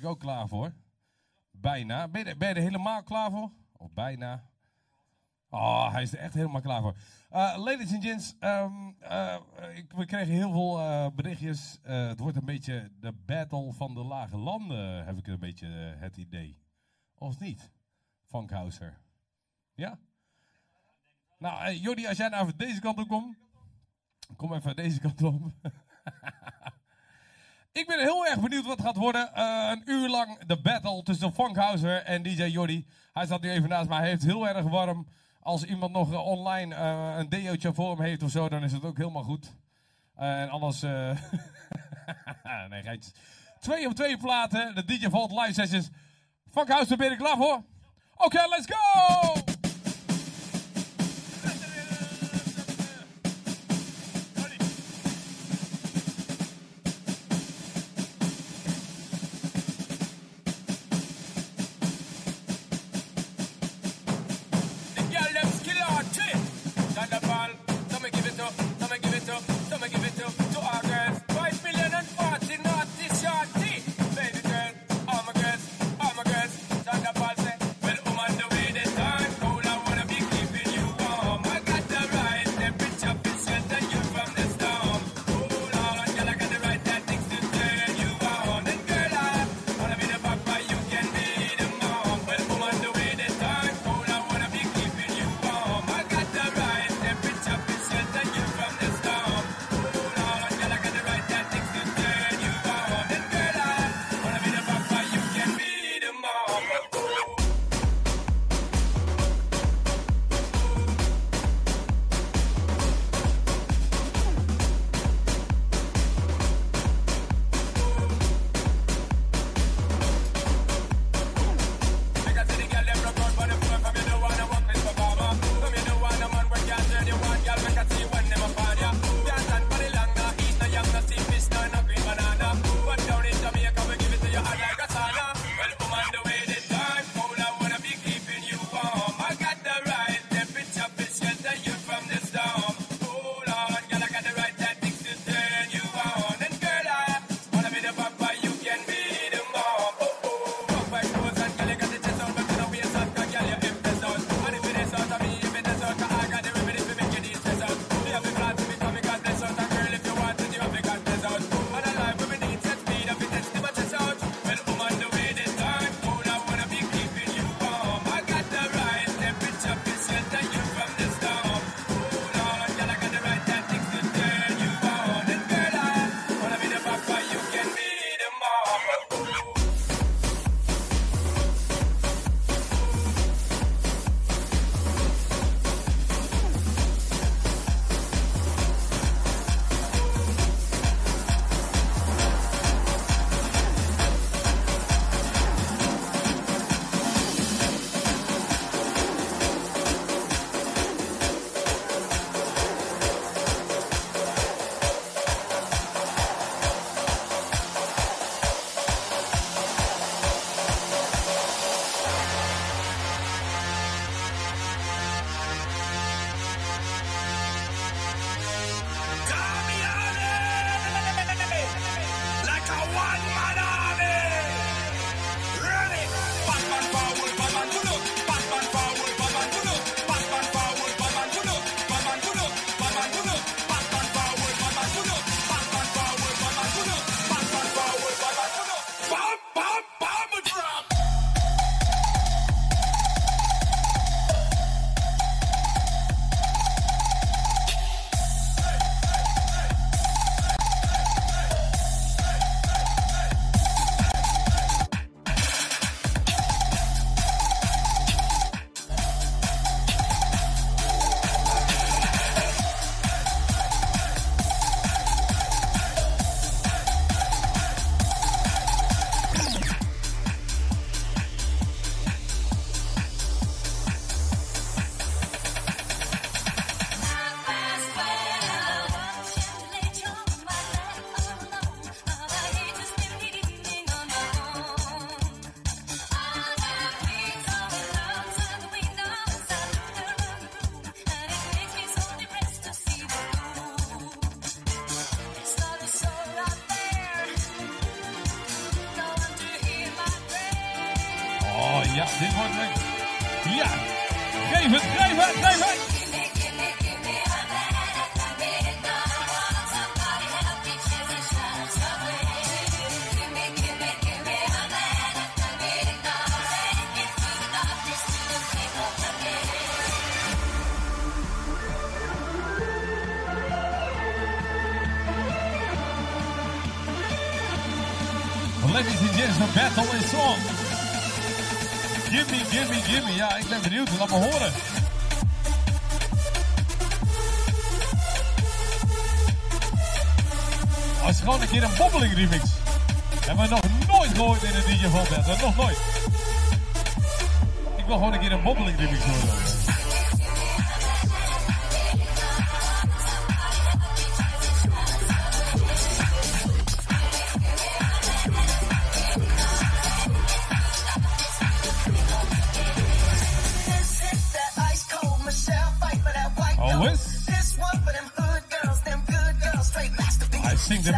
ik ook klaar voor. Bijna. Ben je, ben er helemaal klaar voor? Of bijna? Oh, hij is er echt helemaal klaar voor. Eh, ladies and gents, ehm, eh, ik, we kregen heel veel eh, berichtjes. Het wordt een beetje de battle van de lage landen, heb ik een beetje het idee. Of niet? Funkhauser. Ja? Nou, Jordi, als jij nou even deze kant op komt. Kom even deze kant op. Ik ben heel erg benieuwd wat het gaat worden. Eh, een uur lang de battle tussen Funkhauser en DJ Jordi. Hij staat nu even naast mij. Hij heeft heel erg warm. Als iemand nog eh, online eh, een deootje voor hem heeft of zo, dan is het ook helemaal goed. En anders... nee, geitjes. Twee op twee platen. De DJ Vault live sessions. Funkhauser, ben er klaar voor? Oké, let's go!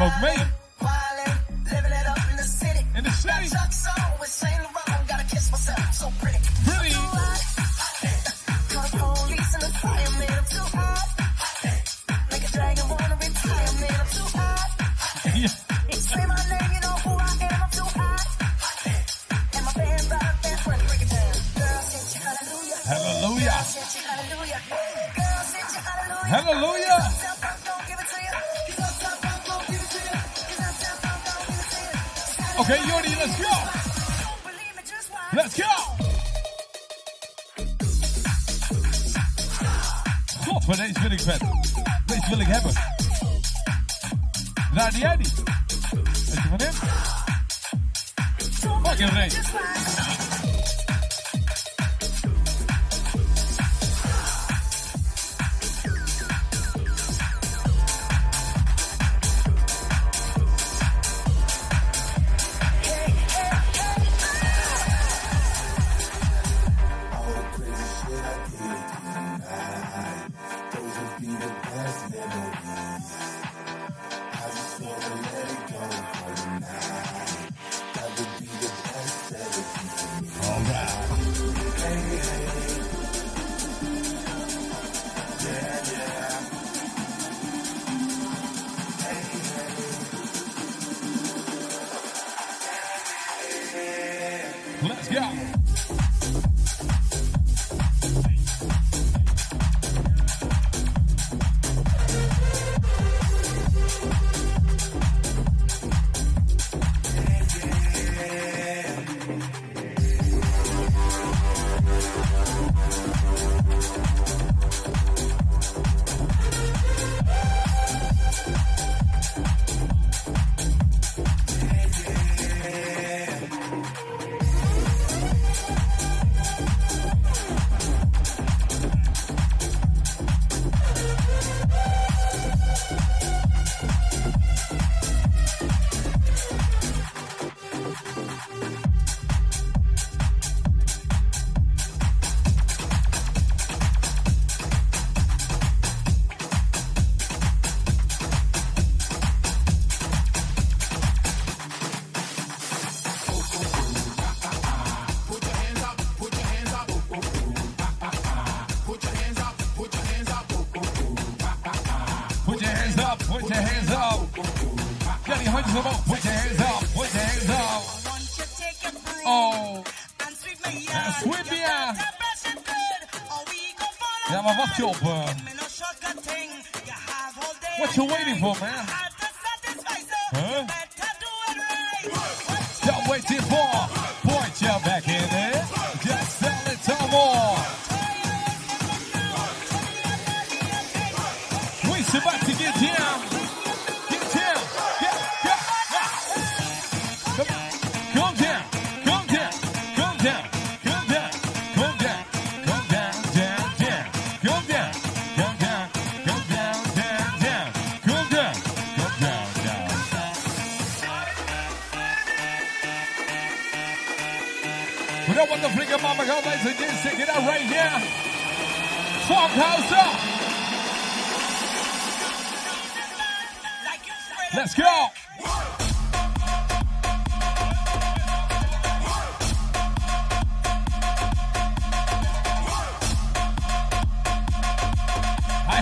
Hij zingt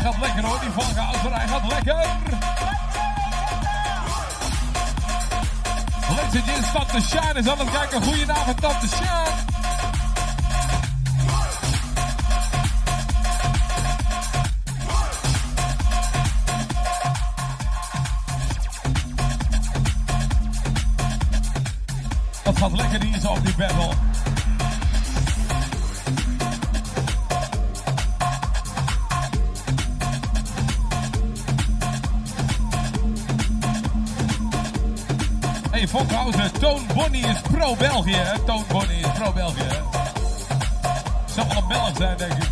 hij gaat lekker hoor, die Volkhouser, hij gaat lekker. And gents, Tante Sjaan is aan het kijken. Goedenavond, Tante Sjaan. Dat gaat lekker hier zo op die battle. Toon Bonnie is pro-België? Toon Bonnie is pro-België? Zal wel een Belg zijn, denk ik.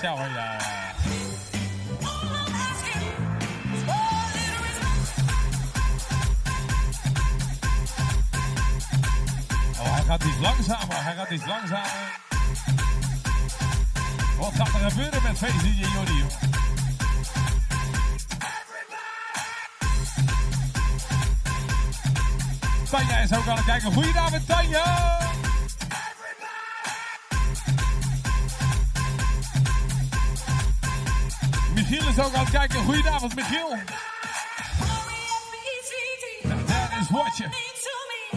Shower, kijken. Goedenavond, Michiel. R-E-S-P-E-C-T. Dat is wat je. Mean to me.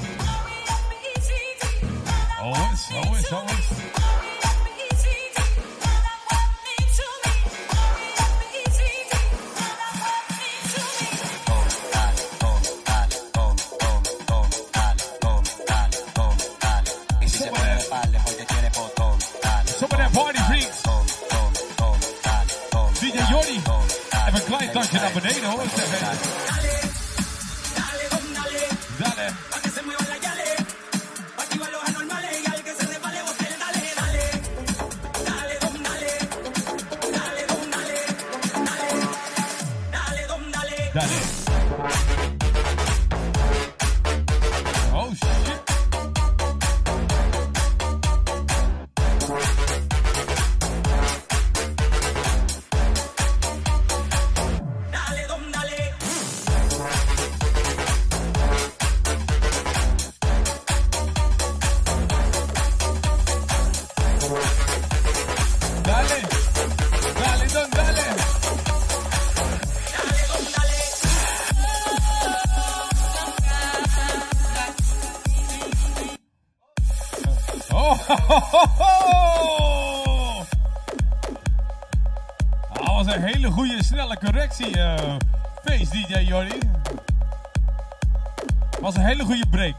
Naar beneden hoor. Snelle correctie, eh Face DJ Jordi. Was een hele goede break.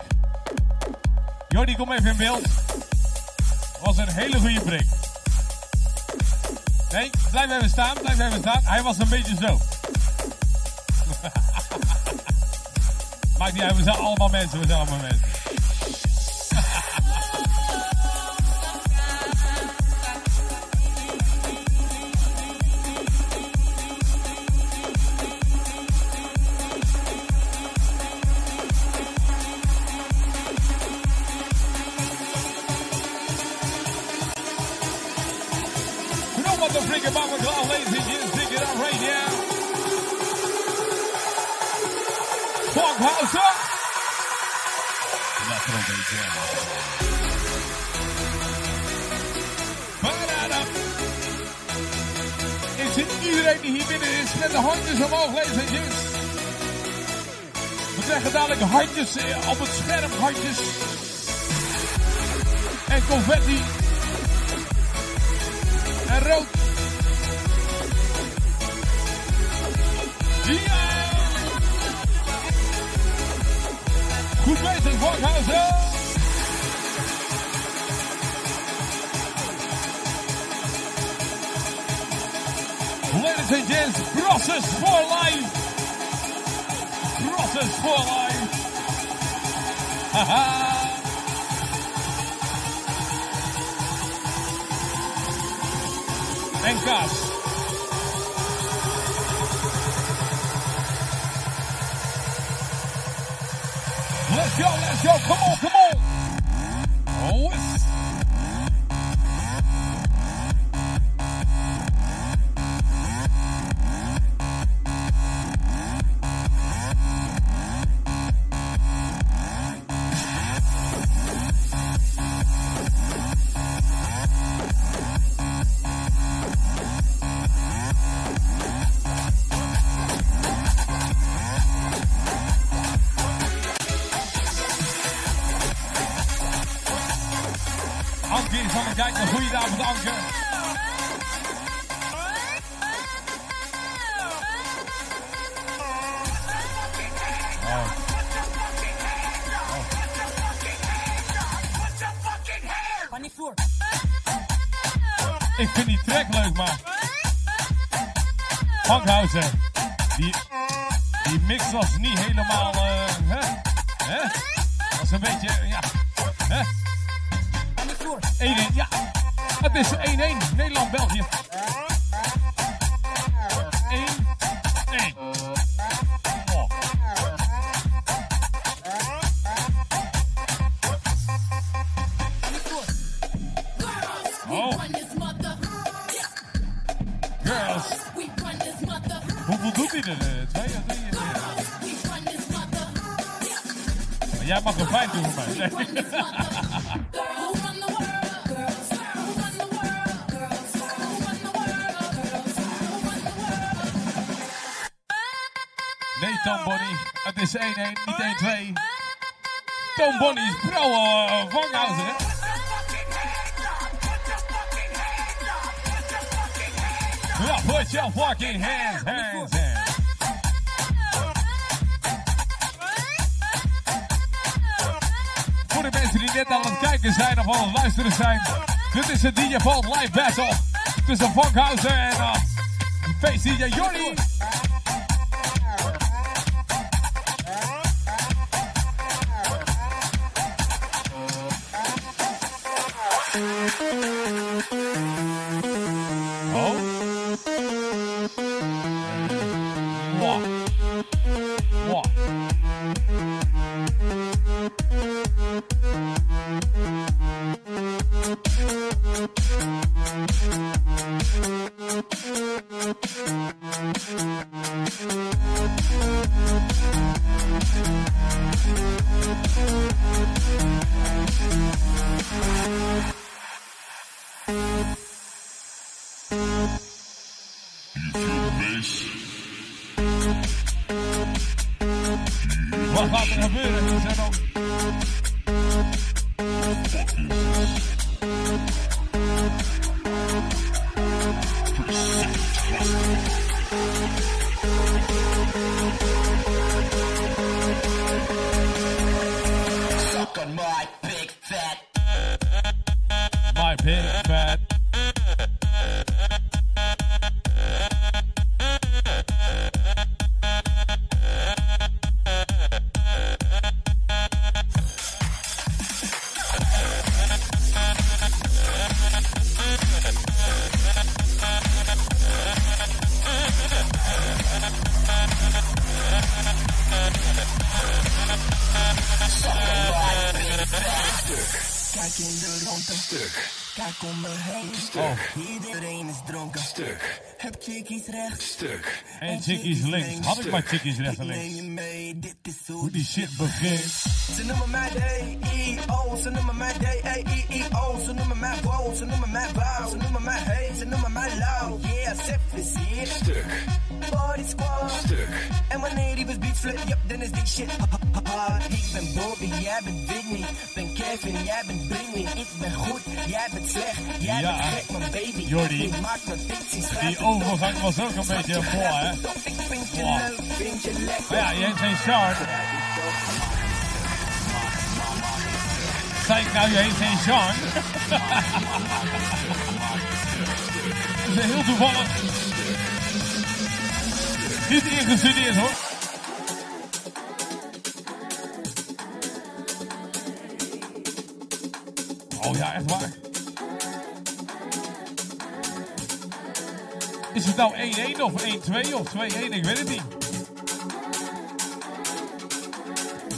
Jordi, kom even in beeld. Was een hele goede break. Nee, blijf even staan, blijf even staan. Hij was een beetje zo. Maakt niet uit, we zijn allemaal mensen, we zijn allemaal mensen. The freaking Mama Claw, ladies and gents, pick it up right now. Funkhauser. Lekker op deze. Badada. Is het iedereen die hier binnen is met de handjes omhoog, ladies and gents? We krijgen dadelijk handjes eh, op het scherm, handjes. En confetti. En rood. Ladies and gents, process for life. Process for life. Ha ha. And gosh. Go, let's go, come on, come on. Funkhauser, die, die mix was niet helemaal... eh hè? Hè? Was een beetje, ja... Hè? Van die vloer. 1-1, ja. Het is 1-1. Nederland-België. Nee. Tom Bonnie. Het is 1-1, niet 1-2. Tom Bonnie is pro uh, Vanghausen, hè? Ja, put your fucking hands, hands. Net aan het kijken zijn of aan het luisteren zijn. Dit is de DJ Vault Live Battle. Tussen Funkhausen en uh, Face DJ Jordi. Chickies links. Had ik maar chickies rechts en Ik neem links. je mee, dit is hoe Hoe die shit begint. Ze noemen mij D-E-O, ze noemen mij D-E-E-O, ze noemen mij Bo, ze noemen mij Bow, ze noemen mij Hey, ze noemen mij Low. Yeah, Sef is hier. Stuk. Body squad. Stuk. En wanneer die beats flip, yep, dan is die shit hard. Ik ben Bobby, jij bent Whitney. Ben Kevin, jij bent Britney. Ik ben goed, jij bent slecht. Jij Ja, bent gek, mijn baby. Jordi. Ik maak notities, schrijf Die overgang was ook een beetje voor, hè? Ik vind je Wow. leuk, vind je lekker. Maar ja, je hebt geen chart. Ik nou, je heet geen Jean? Dat is heel toevallig. Dit ingestudeerd hoor. Oh ja, echt waar. Is het nou 1-1 of 1-2 of 2-1? Ik weet het niet.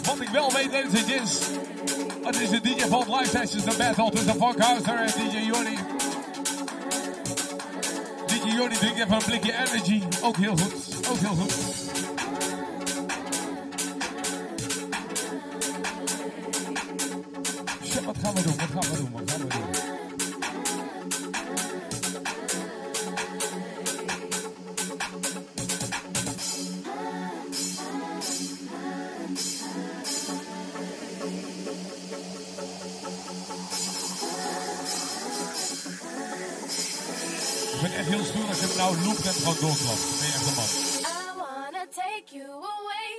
Wat ik wel weet, ladies and gents. Het is de DJ van Live Sessions, de battle tussen Funkhouser en DJ Jordi. Die drinkt even een blikje energy. Ook heel goed, ook heel goed. Zo, wat gaan we doen, wat gaan we doen, wat gaan we doen? stem gewoon doorklapt. Ben je echt een man. I wanna take you away.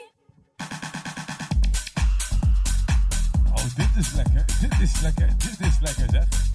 Oh, dit is lekker. Dit is lekker. Dit is lekker, zeg.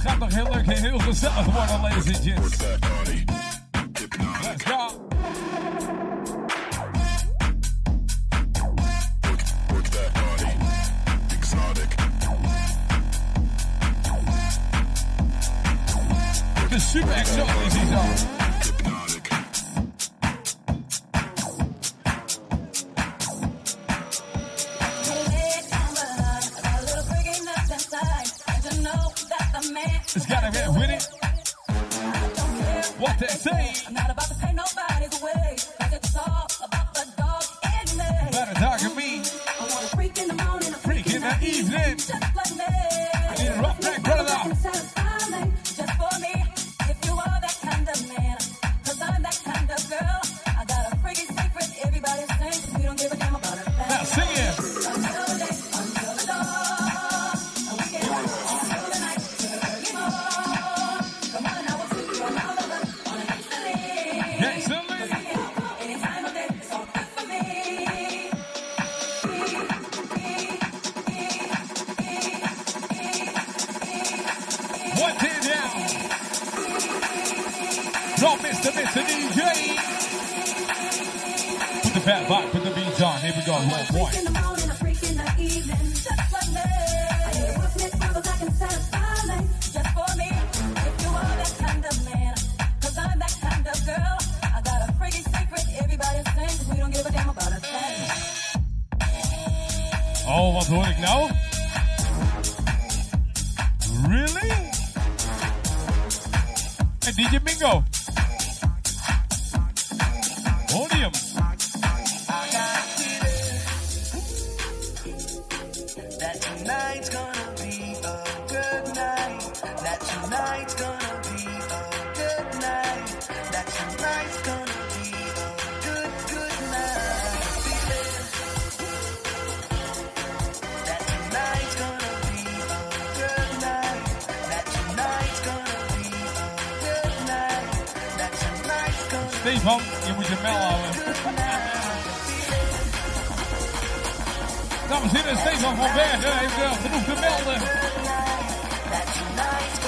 Het gaat nog heel leuk en heel gezellig worden, lezertjes. Let's go. Het is super exotisch hier zo. Stefan, je moet je mel houden. Dames en heren, Stefan van Bergen heeft wel genoeg te melden.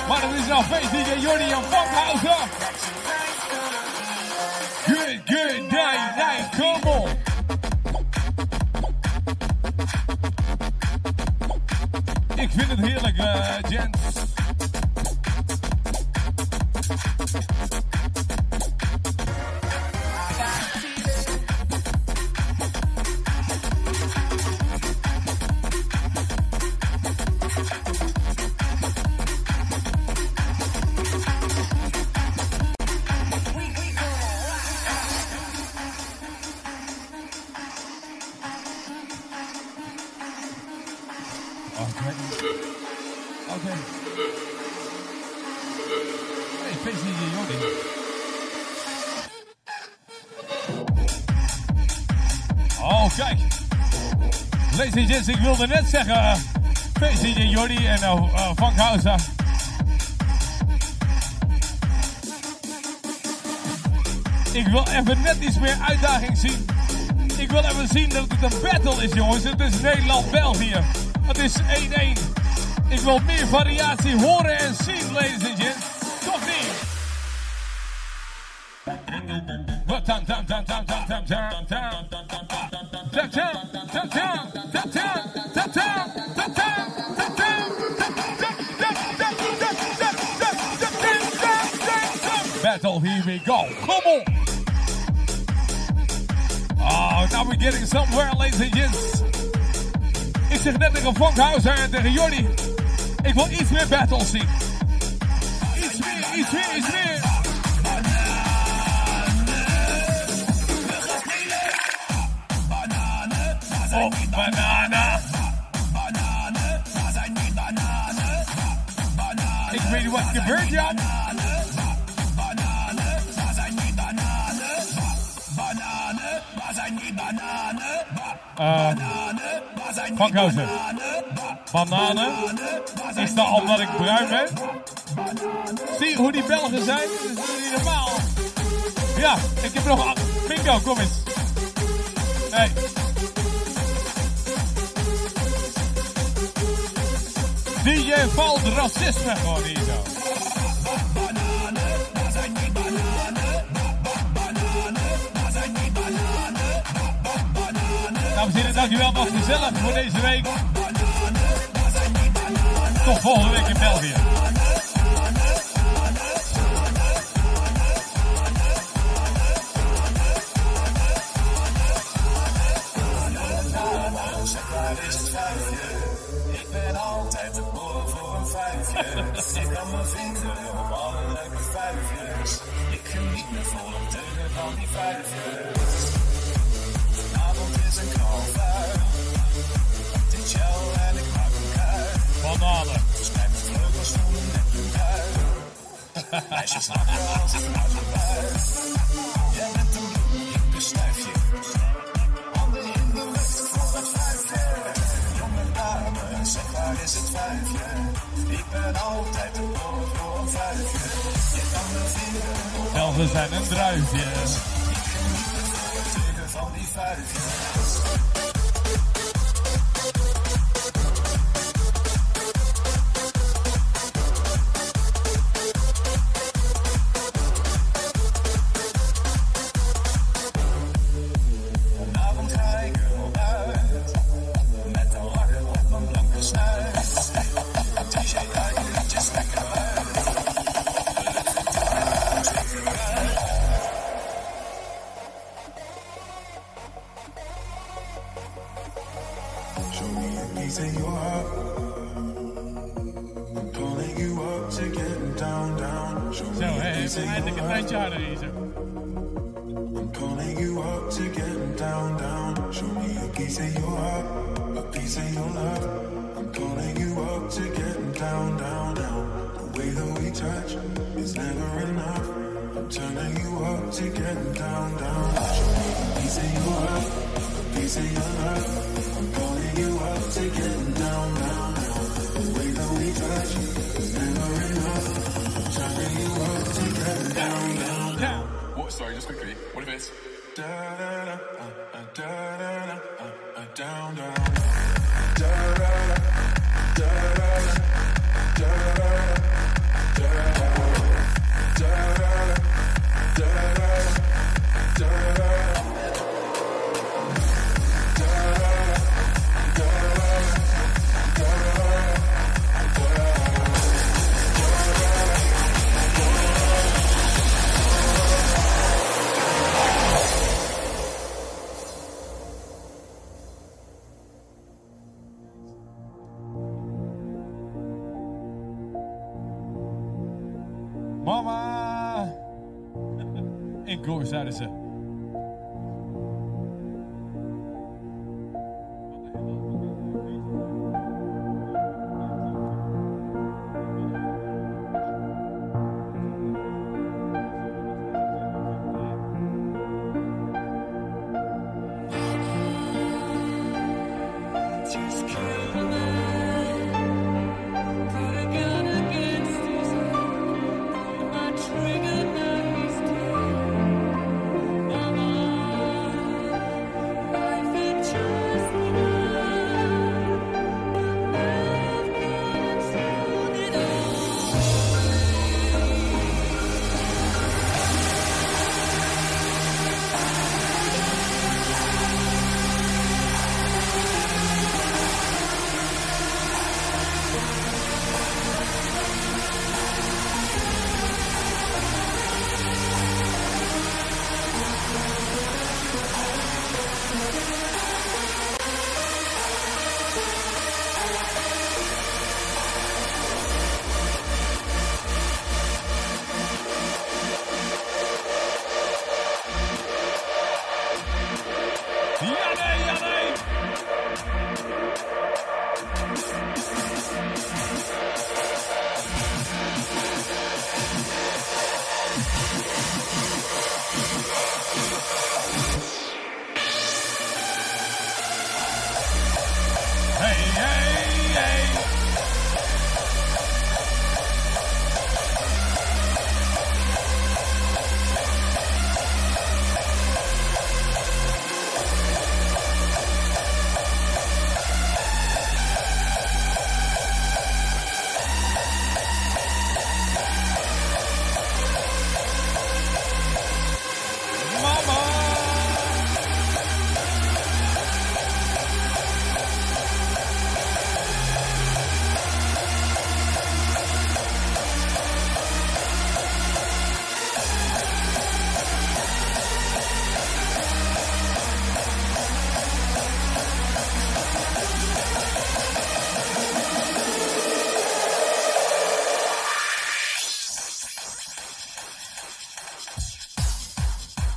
Maar het is al feest DJ Jordi aan Ik wilde net zeggen... Feest DJ Jordi en uh, uh, Funkhauser. Ik wil even net iets meer uitdaging zien. Ik wil even zien dat het een battle is, jongens. Het is Nederland-België. Het is 1-1. Ik wil meer variatie horen en zien, ladies and gents. Toch niet? We go. Come on. Oh, now we're getting somewhere, ladies and gents. Ik zeg net tegen Funkhauser en tegen Jordi. Ik wil iets meer battles zien. Iets meer, iets meer, iets meer. Oh, banana. Ik weet niet wat gebeurt, Jan. Uh, Funkhauser. Bananen. Is dat omdat ik bruin ben? Zie hoe die Belgen zijn? Dat is normaal. Ja, ik heb nog... Bingo, kom eens. Hey. DJ valt racisme gewoon hier Dames en heren, dankjewel. Was gezellig voor deze week. Tot volgende week in België. Ik ben altijd te boren voor een vijfje. Ik kan mijn vinger op alle leuke vijfjes. Ik geniet me vol op teugen van die vijfjes. en een druifje.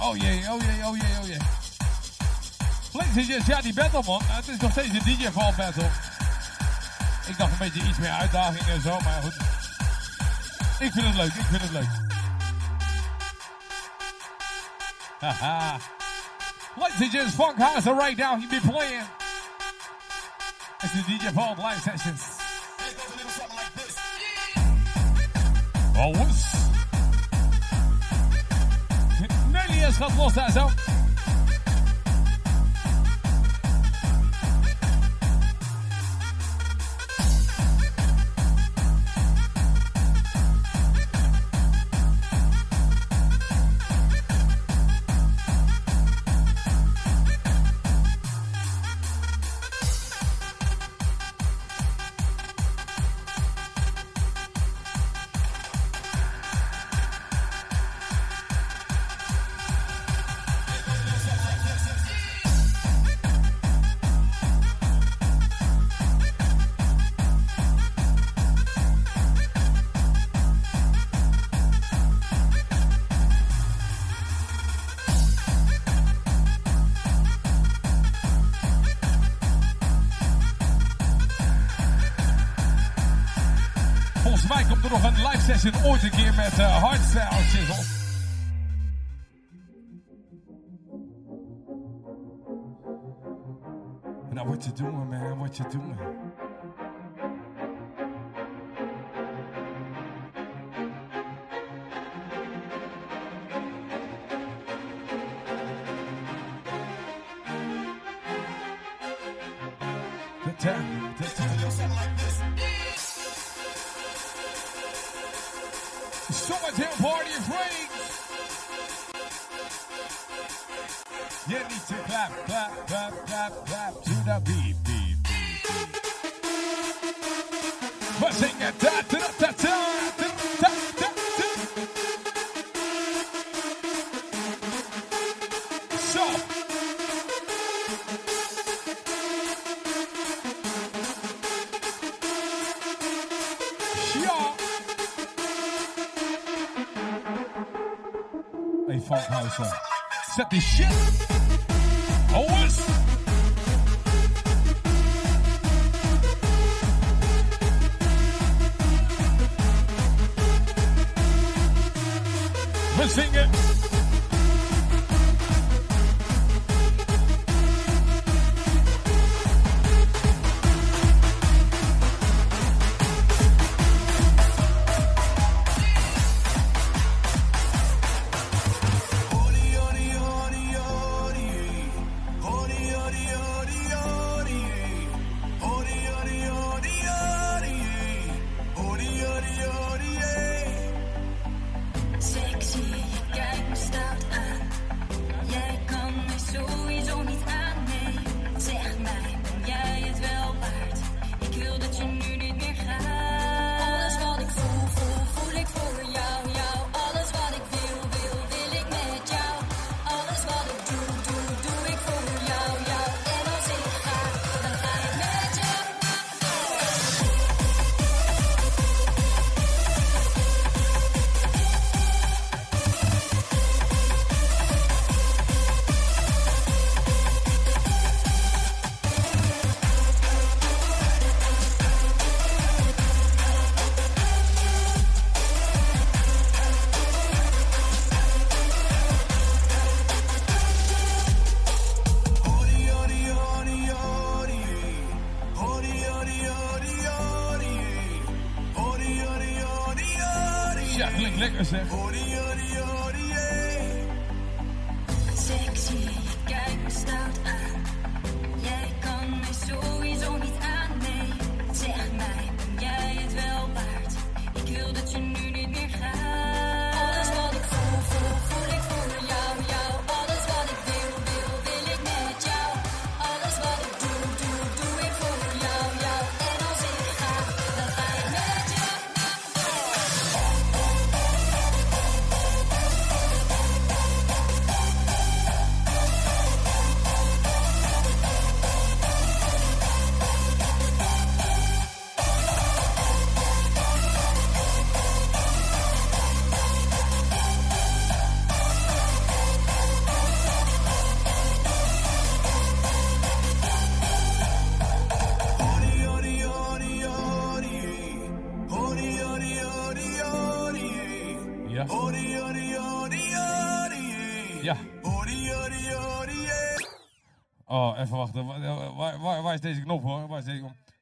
Oh jee, oh jee, oh jee, oh jee. Ladies gents, ja die battle man, Eh, het is nog steeds een DJ Val battle. Ik dacht een beetje iets meer uitdaging en zo, maar goed. Ik vind het leuk, ik vind het leuk. Haha. Ladies and gents, Funk House right now, he be playing. It's the DJ Val live sessions. Oh, woes. Nelius gaat los daar. Ooit een keer met uh, Hey, house uh, Set this shit. Oh, Always. Sing it. Lekker zeg. Sexy, je kijkt me stout aan. Jij kan me sowieso niet aan, nee. Zeg mij, ben jij het wel waard? Ik wil dat je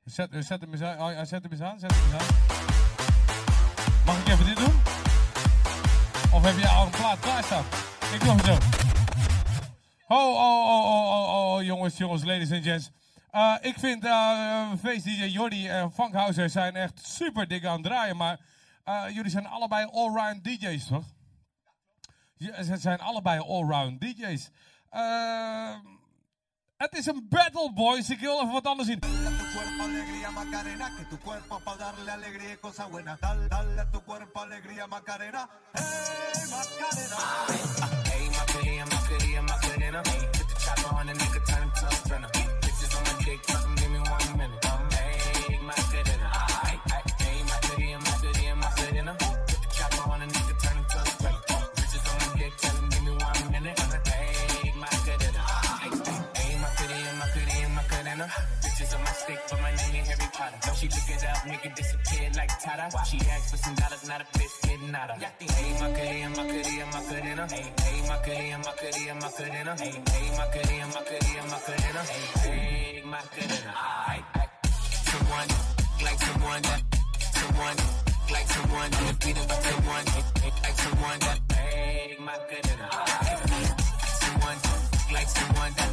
Zet, eh, zet hem eens aan. Oh, zet hem eens aan. Zet hem eens aan. Mag ik even dit doen? Of heb je al een plaat klaarstaan? Ik doe hem zo. Oh, oh, oh, oh, oh, oh, jongens, jongens, ladies and gents. Eh, ik vind eh Face DJ Jordi en Funkhauser zijn echt super dik aan het draaien, maar eh, jullie zijn allebei allround DJ's, toch? Ze zijn allebei allround DJ's. Het is een battle, boys. Ik wil even wat anders zien. Cuerpo alegría Macarena, que tu cuerpo para darle alegría y cosa buena. Dale, dale a tu cuerpo alegría Macarena. Hey Macarena. Hey, Macarena, Macarena, Macarena. Hey, put the chopper on the nigga, turn him to a sprinter. Bitches on my dick, Santa. Bitches on my stick, but my name ain't Harry Potter. No, she lick it up, make it disappear like Tata. Wow. She asked for some dollars, not a bitch getting out of. Hey, my career, my career, my career. Hey, hey, my career, my career, my career. Hey, hey, my career, my career, my career. Hey, hey, my career. Alright, someone like someone that, someone like someone that, feeling about someone like someone that. Hey, my career. Someone like someone that.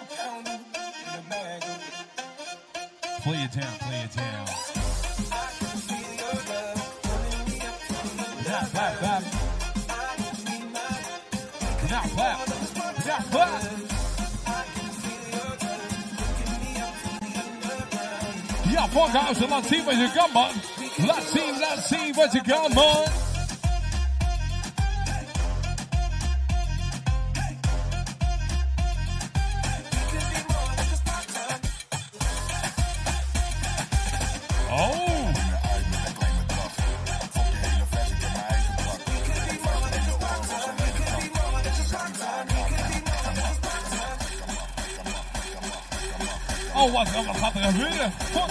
Play it down, play it down. Now clap, clap. Now clap. Now clap. Ja, Funkhouse, laat zien wat je kan, man. Laat zien, laat zien wat je kan, man.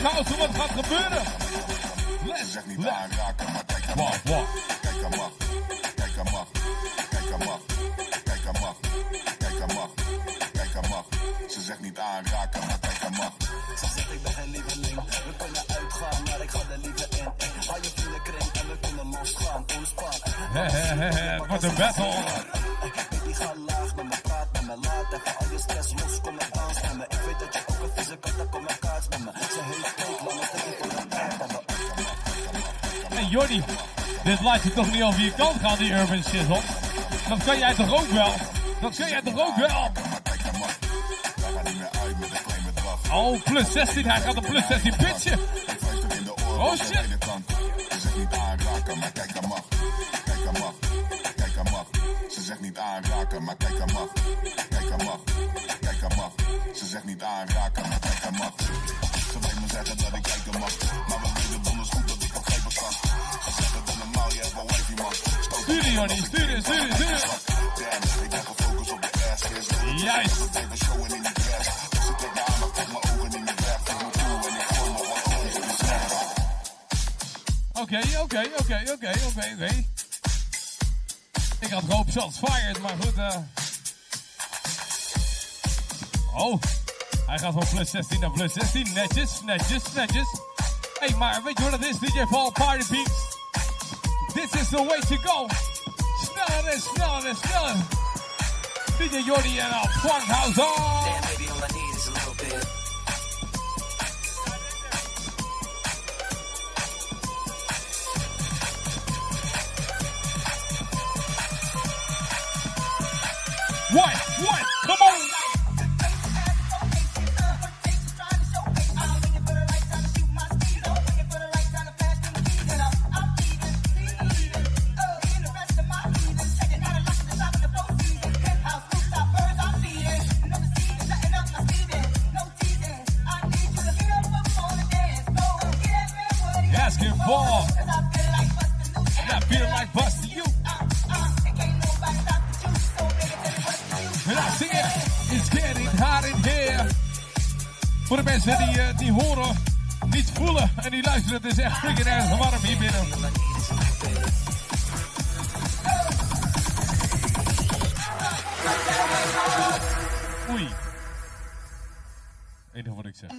Funkhouse, wat gaat gebeuren? De tijd hebben. Hey Jordi, dit laat je toch niet over je kant gaan, die urban shizzle? Dat kan jij toch ook wel? Dat kan jij toch ook wel? Een. Oh, plus 16, hij gaat een plus 16 pitchen. Oh, shit. Niet aanraken, maar kijk aan mag. Kijk aan mag. Kijk aan mag. Ze zegt niet aanraken, maar kijk aan mag. Kijk aan mag. Kijk aan mag. Ze zegt niet aanraken, maar kijk aan mag. Ze weet me zeggen dat ik kijken mag. Maar we weten donders goed dat ik begrijpen kan. Ze zeggen dat normaal, je hebt wel wifi man. Stuur die, Jordi, stuur stuur stuur. Damn, ik ben gefocust op de ass. Wil Juist. Oké, oké, oké, oké, oké. Ik had gehoopt shots fired, maar goed. eh. Oh, hij gaat van plus 16 naar plus 16. Netjes, netjes, netjes. Hé, hey, maar weet je wat het is, DJ Paul Party Peaks? This is the way to go. Sneller en sneller en sneller. DJ Jordi en Funkhouse on. What? Voor de mensen die eh, niet horen, niet voelen en die luisteren, het is echt freaking erg warm hier binnen. Oei. Enige wat ik zeg.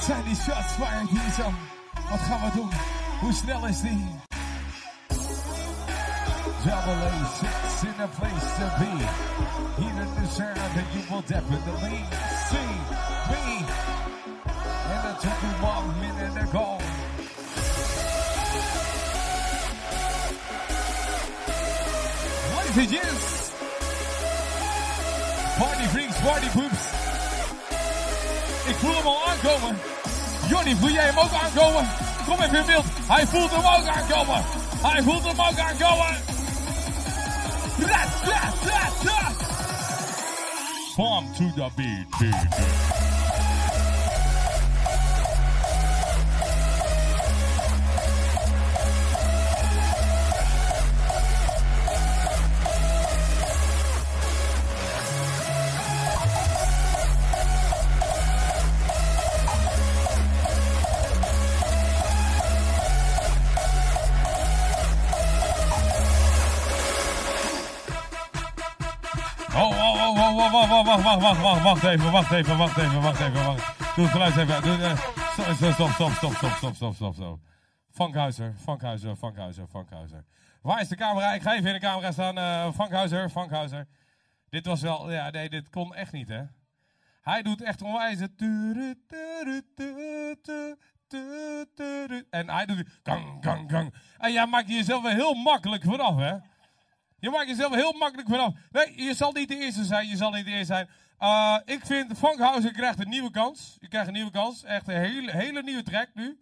Het zijn die shots fired hier. Wat gaan we doen? Hoe snel is die? Double A in a place to be. In the sound that you will definitely see me. And that took you one minute ago. Ladies. Party freaks, party poops. Voel hem al aankomen. Johnny, voel jij hem ook aankomen? Kom even in beeld. Hij voelt hem ook aankomen. Hij voelt hem ook aankomen. Ra, ra, ra, ra. Bomb to the beat, beat, beat. Wacht, wacht, wacht, wacht, wacht, even, wacht even, wacht even, wacht even. Doe het geluid even. Doe, eh, stop, stop, stop, stop, stop, stop, stop, stop, stop, Funkhuizer, Funkhuizer, Funkhuizer. Waar is de camera? Ik ga even in de camera staan. eh Funkhuizer, Funkhuizer. Dit was wel, ja, nee, dit kon echt niet, hè. Hij doet echt onwijs. En hij doet gang, gang, gang. En jij maakt jezelf er heel makkelijk vanaf, hè. Je maakt jezelf heel makkelijk vanaf. Nee, je zal niet de eerste zijn. Je zal niet de eerste zijn. Uh, ik vind Funkhauser krijgt een nieuwe kans. Je krijgt een nieuwe kans. Echt een hele, hele nieuwe track nu.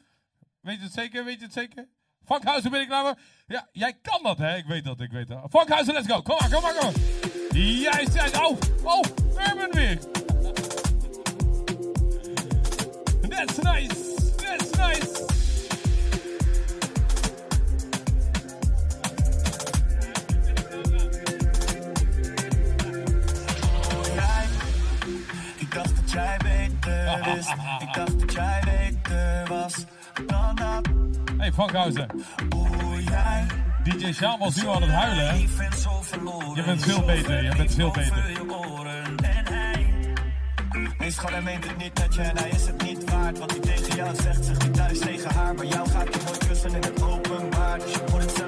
Weet je het zeker? Weet je het zeker? Funkhauser ben ik klaar voor? Ja, jij kan dat, hè? Ik weet dat, ik weet dat. Funkhauser, let's go. Kom maar, kom maar, kom maar. Juist. Oh, oh, Urban weer. That's nice. That's nice. Jij beter wist. Ik dacht dat jij beter was dan dat. Hey, Funkhauser. Hoe jij. DJ Sjaan was nu aan het huilen. Je bent veel beter, je bent veel beter. Over je oren en hij. Nee, schat, hij meent het niet met je en hij is het niet waard. Wat hij tegen jou zegt, zegt hij thuis tegen haar. Maar jou gaat hij nooit kussen in het openbaar. Dus je moet het zelf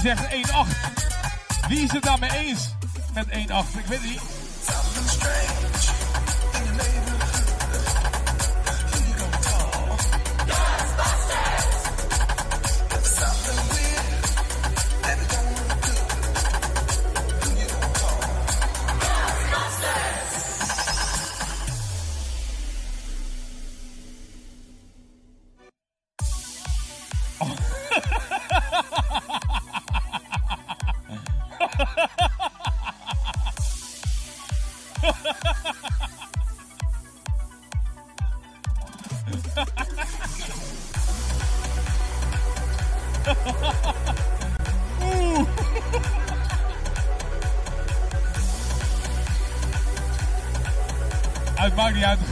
zegt 1-8. Wie is het daarmee eens met 1-8? Ik weet niet.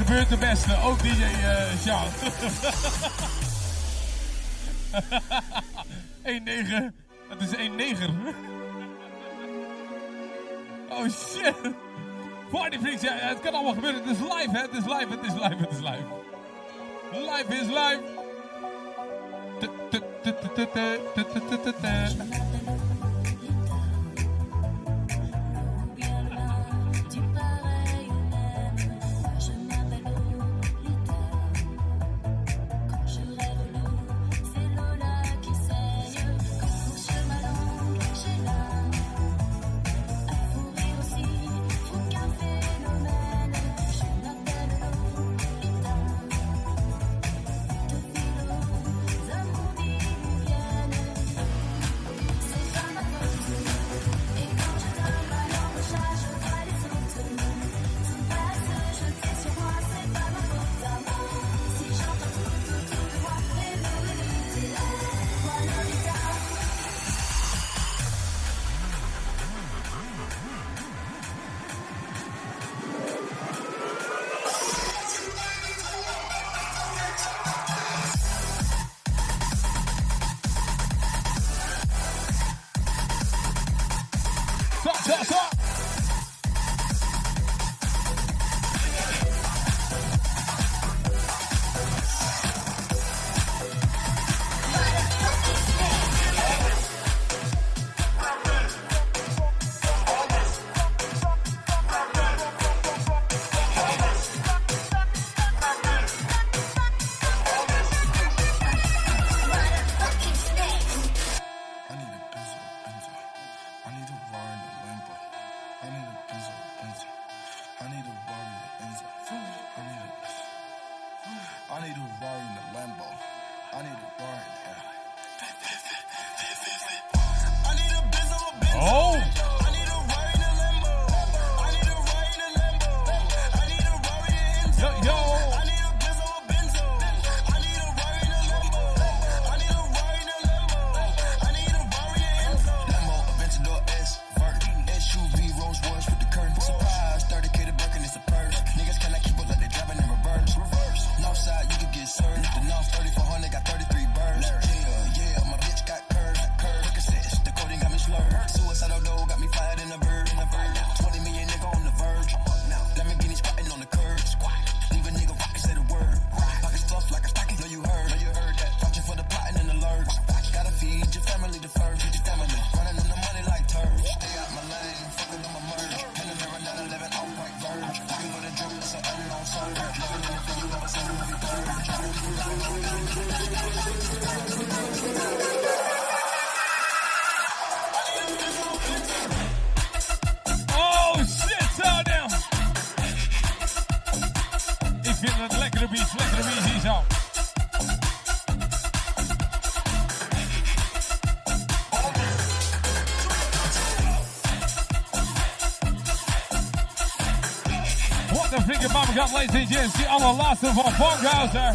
gebeurt de beste, ook DJ uh, eh, Sjaal. 1-9, dat is 1-9. oh shit. Party freaks, ja, het kan allemaal gebeuren. Het is live, hè? Het is live, het is live, het is live. Live is live. Ja, ladies and gents, die allerlaatste van Funkhauser.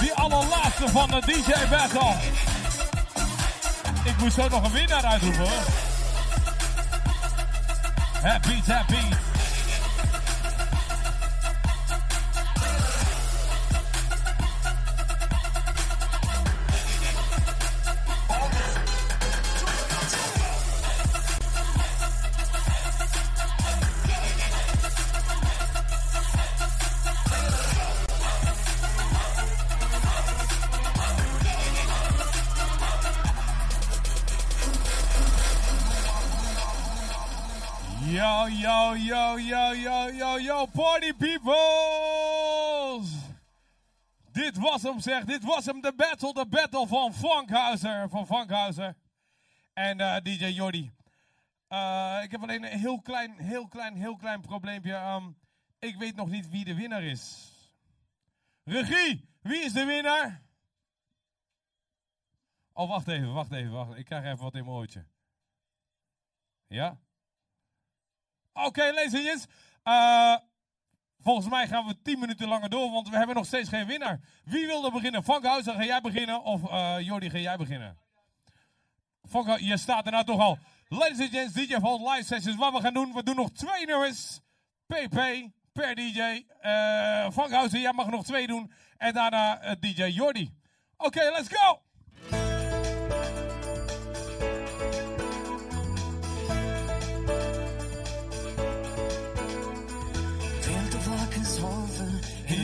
Die allerlaatste van de DJ Battle. Ik moet zo nog een winnaar uitroepen hoor. Happy, happy. Zegt, dit was hem de battle, de battle van Vankhuizer. Van Vankhuizer. En eh, DJ Jordi. Eh, ik heb alleen een heel klein, heel klein, heel klein probleempje. Ehm, ik weet nog niet wie de winnaar is. Regie, wie is de winnaar? Oh, wacht even, wacht even, wacht. Ik krijg even wat in mijn oortje. Ja? Oké, okay, ladies and gentlemen. Eh, Volgens mij gaan we 10 minuten langer door, want we hebben nog steeds geen winnaar. Wie wil er beginnen? Van Huizen, ga jij beginnen? Of uh, Jordi, ga jij beginnen? Je staat er nou toch al. Ladies and gents, DJ Vault live sessions. Wat we gaan doen, we doen nog twee nummers. PP per DJ. Eh, Van Frank jij mag nog twee doen. En daarna eh, DJ Jordi. Oké, let's go!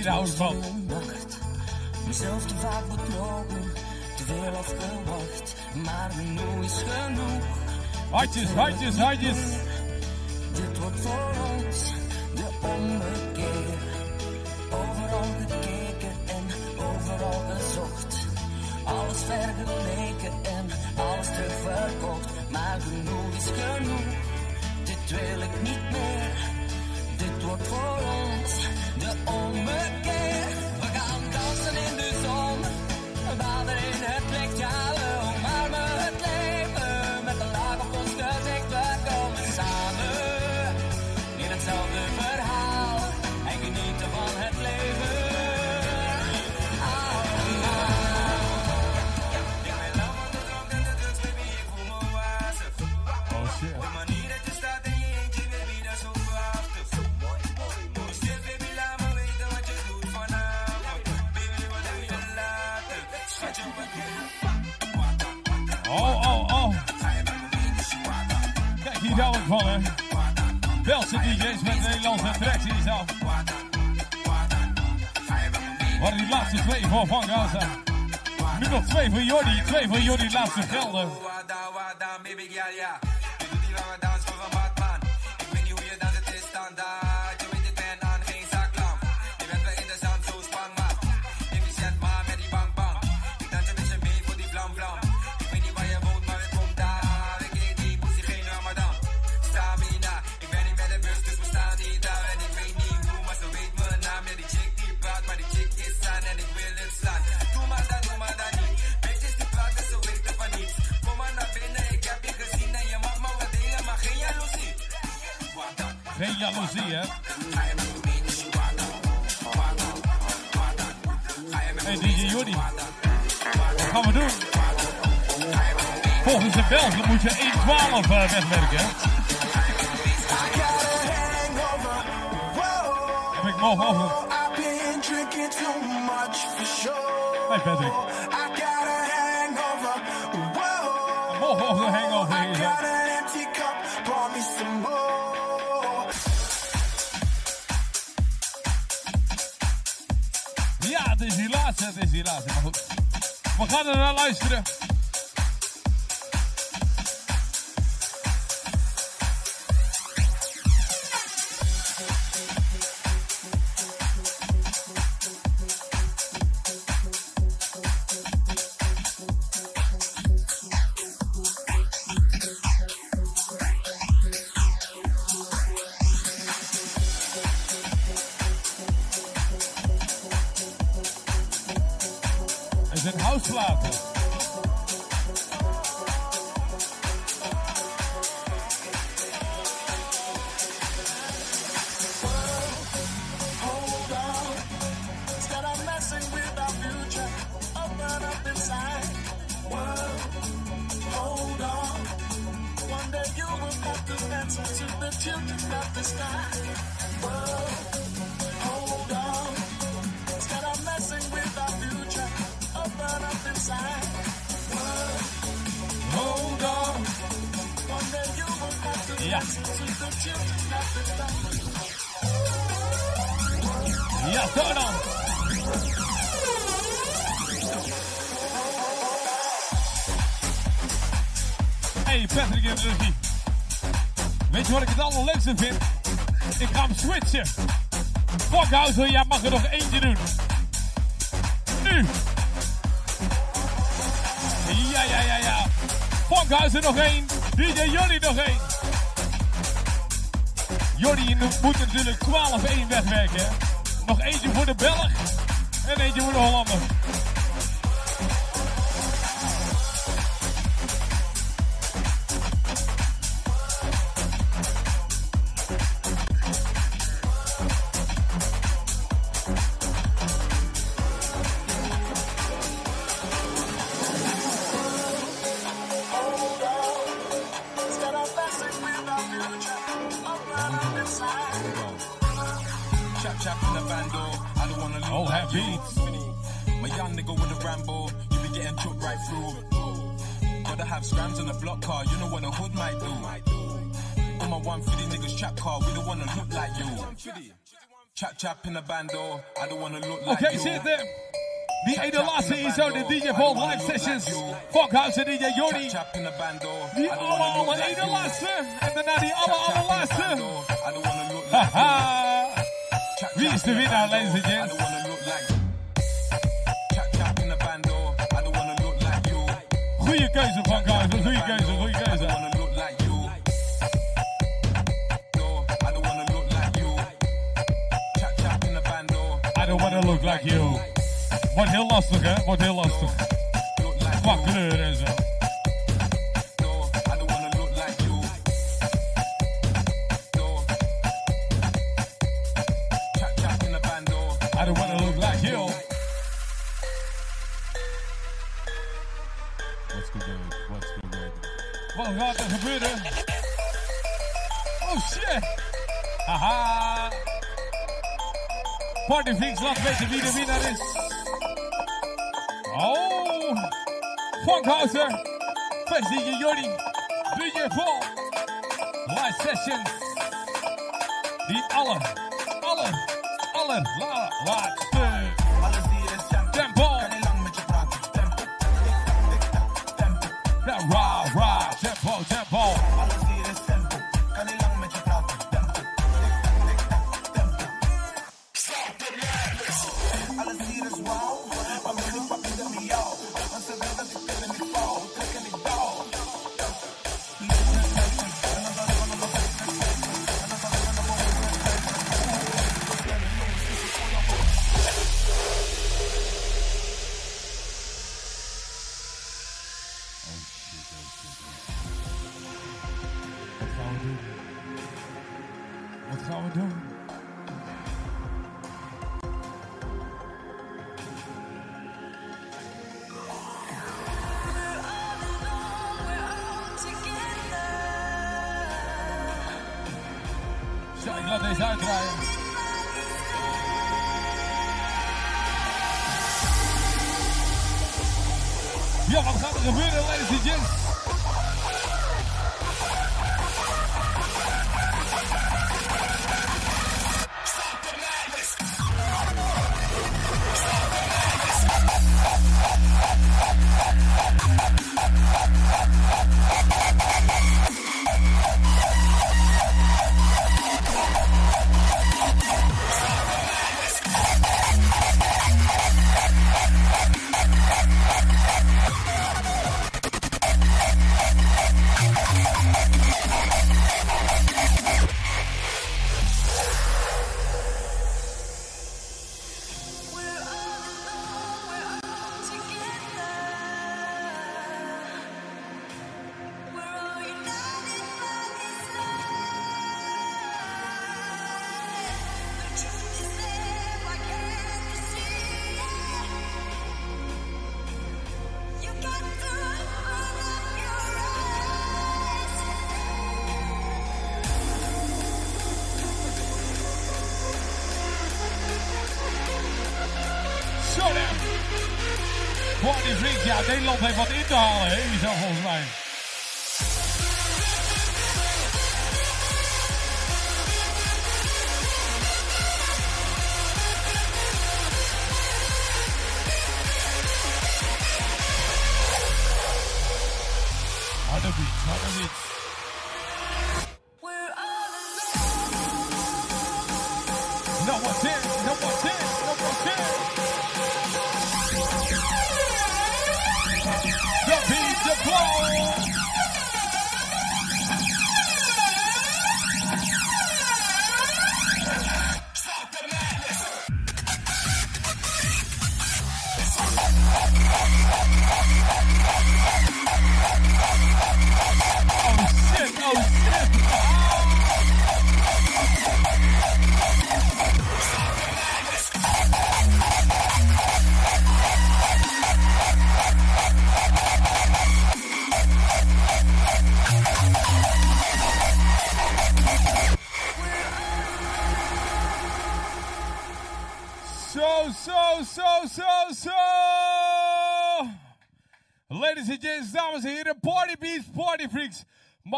trouwens van? Nacht, mezelf te vaak betrokken, te veel afgewacht, maar nu is genoeg. Hartjes, hartjes, hartjes. Dit wordt voor ons de ommekeer. Overal gekeken en overal gezocht. Alles vergeleken en alles terugverkocht. Maar genoeg is genoeg, dit wil ik niet meer. van jullie laatste gelden. We gaan er naar luisteren. Chap chap in the bando. I don't wanna leave. Oh, happy. My young nigga with a Rambo. You be getting choked right through. Gotta have scrams on the block car. You know what a hood might do. On my 150 niggas trap car. We don't wanna look like you. Chap chap in the bando. I don't wanna look like okay, you. Okay, sit there. Ene laatste hier zo, de DJ Vol Live Sessions. Funkhouse en DJ Jordi. Chap in the bando, Die I don't alle, wanna look alle like ene you. laatste. En daarna die alle, Chap, chap alle in the laatste. bando, I don't wanna look like you. Haha. Chap, Wie chap is de in the winnaar, bando, ladies and I gents? don't wanna look like Chap chap in the bando, I don't wanna look like you. Goeie keuze, Funkhouse. Goeie keuze, goeie I keuze. don't wanna look like you. No, I don't wanna look like you. Chap chap in the bando. I don't wanna look like you. Wordt heel lastig, hè? Wordt heel lastig. Qua kleur en zo. I don't wanna? Wat gaat er gebeuren? Oh shit! Haha! Partyfix laat weten wie de winnaar is. Funkhouser! Best DJ Jordi! DJ Paul! Live sessions! Die alle, alle, alle la, laatste Wat gaan we doen? Wat gaan we doen? Yeah.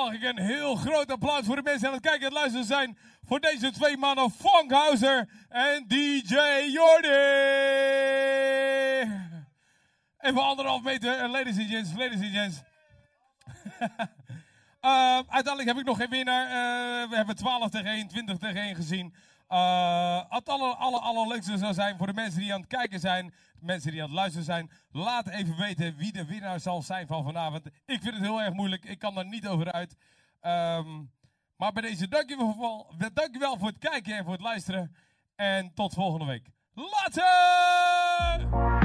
Mag ik een heel groot applaus voor de mensen aan het kijken en luisteren zijn. Voor deze twee mannen, Funkhauser en DJ Jordi. Even anderhalf meter, eh, ladies and gents, ladies and gents. Eh, uiteindelijk heb ik nog geen winnaar. Eh, we hebben 12 tegen 1, 20 tegen 1 gezien. Eh het aller, allerleukste zou zijn voor de mensen die aan het kijken zijn, mensen die aan het luisteren zijn. Laat even weten wie de winnaar zal zijn van vanavond. Ik vind het heel erg moeilijk. Ik kan daar niet over uit. Ehm, maar bij deze dankjewel, dankjewel voor het kijken en voor het luisteren. En tot volgende week. Later!